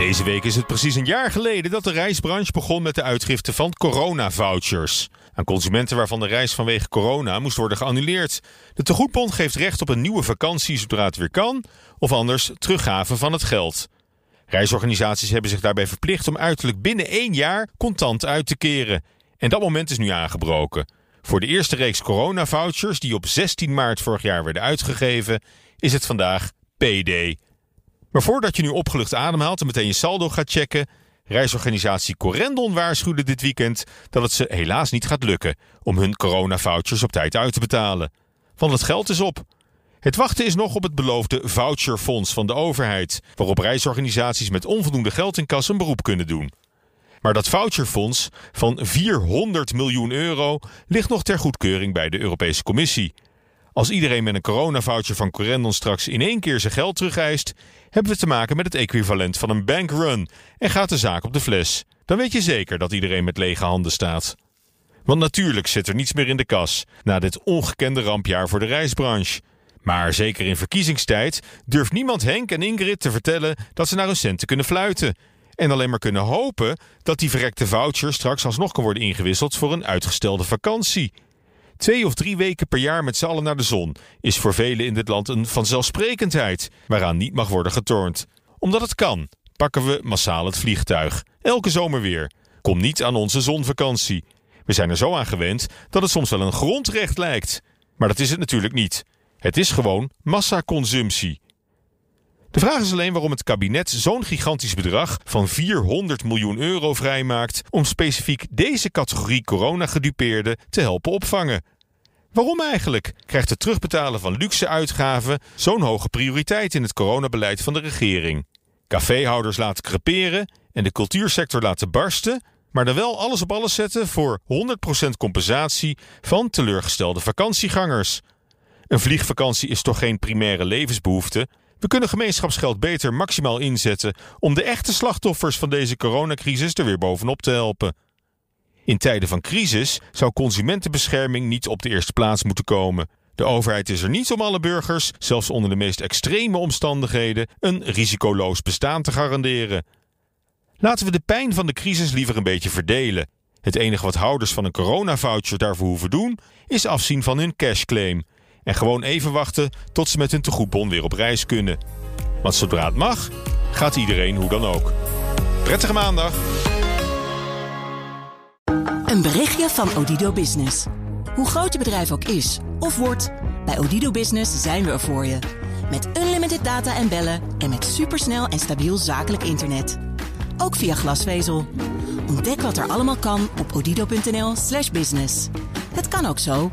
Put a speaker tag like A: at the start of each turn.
A: Deze week is het precies een jaar geleden dat de reisbranche begon met de uitgifte van corona-vouchers. Aan consumenten waarvan de reis vanwege corona moest worden geannuleerd. De tegoedbond geeft recht op een nieuwe vakantie zodra het weer kan, of anders teruggave van het geld. Reisorganisaties hebben zich daarbij verplicht om uiterlijk binnen één jaar contant uit te keren. En dat moment is nu aangebroken. Voor de eerste reeks corona-vouchers, die op 16 maart vorig jaar werden uitgegeven, is het vandaag PD. Maar voordat je nu opgelucht ademhaalt en meteen je saldo gaat checken, reisorganisatie Corendon waarschuwde dit weekend dat het ze helaas niet gaat lukken om hun corona-vouchers op tijd uit te betalen. Want het geld is op. Het wachten is nog op het beloofde voucherfonds van de overheid, waarop reisorganisaties met onvoldoende geld in kas een beroep kunnen doen. Maar dat voucherfonds van 400 miljoen euro ligt nog ter goedkeuring bij de Europese Commissie. Als iedereen met een coronavoucher van Corendon straks in één keer zijn geld terugeist, hebben we te maken met het equivalent van een bankrun en gaat de zaak op de fles. Dan weet je zeker dat iedereen met lege handen staat. Want natuurlijk zit er niets meer in de kas na dit ongekende rampjaar voor de reisbranche. Maar zeker in verkiezingstijd durft niemand Henk en Ingrid te vertellen dat ze naar hun centen kunnen fluiten. En alleen maar kunnen hopen dat die verrekte voucher straks alsnog kan worden ingewisseld voor een uitgestelde vakantie. Twee of drie weken per jaar met z'n allen naar de zon is voor velen in dit land een vanzelfsprekendheid waaraan niet mag worden getornd. Omdat het kan, pakken we massaal het vliegtuig. Elke zomer weer. Kom niet aan onze zonvakantie. We zijn er zo aan gewend dat het soms wel een grondrecht lijkt. Maar dat is het natuurlijk niet. Het is gewoon massaconsumptie. De vraag is alleen waarom het kabinet zo'n gigantisch bedrag van 400 miljoen euro vrijmaakt om specifiek deze categorie coronagedupeerden te helpen opvangen. Waarom eigenlijk krijgt het terugbetalen van luxe uitgaven zo'n hoge prioriteit in het coronabeleid van de regering? Caféhouders laten creperen en de cultuursector laten barsten, maar dan wel alles op alles zetten voor 100% compensatie van teleurgestelde vakantiegangers. Een vliegvakantie is toch geen primaire levensbehoefte? We kunnen gemeenschapsgeld beter maximaal inzetten om de echte slachtoffers van deze coronacrisis er weer bovenop te helpen. In tijden van crisis zou consumentenbescherming niet op de eerste plaats moeten komen. De overheid is er niet om alle burgers, zelfs onder de meest extreme omstandigheden, een risicoloos bestaan te garanderen. Laten we de pijn van de crisis liever een beetje verdelen. Het enige wat houders van een coronavoucher daarvoor hoeven doen, is afzien van hun cashclaim. En gewoon even wachten tot ze met hun tegoedbon weer op reis kunnen. Want zodra het mag, gaat iedereen hoe dan ook. Prettige maandag!
B: Een berichtje van Odido Business. Hoe groot je bedrijf ook is of wordt, bij Odido Business zijn we er voor je. Met unlimited data en bellen en met supersnel en stabiel zakelijk internet. Ook via glasvezel. Ontdek wat er allemaal kan op odido.nl/slash business. Het kan ook zo.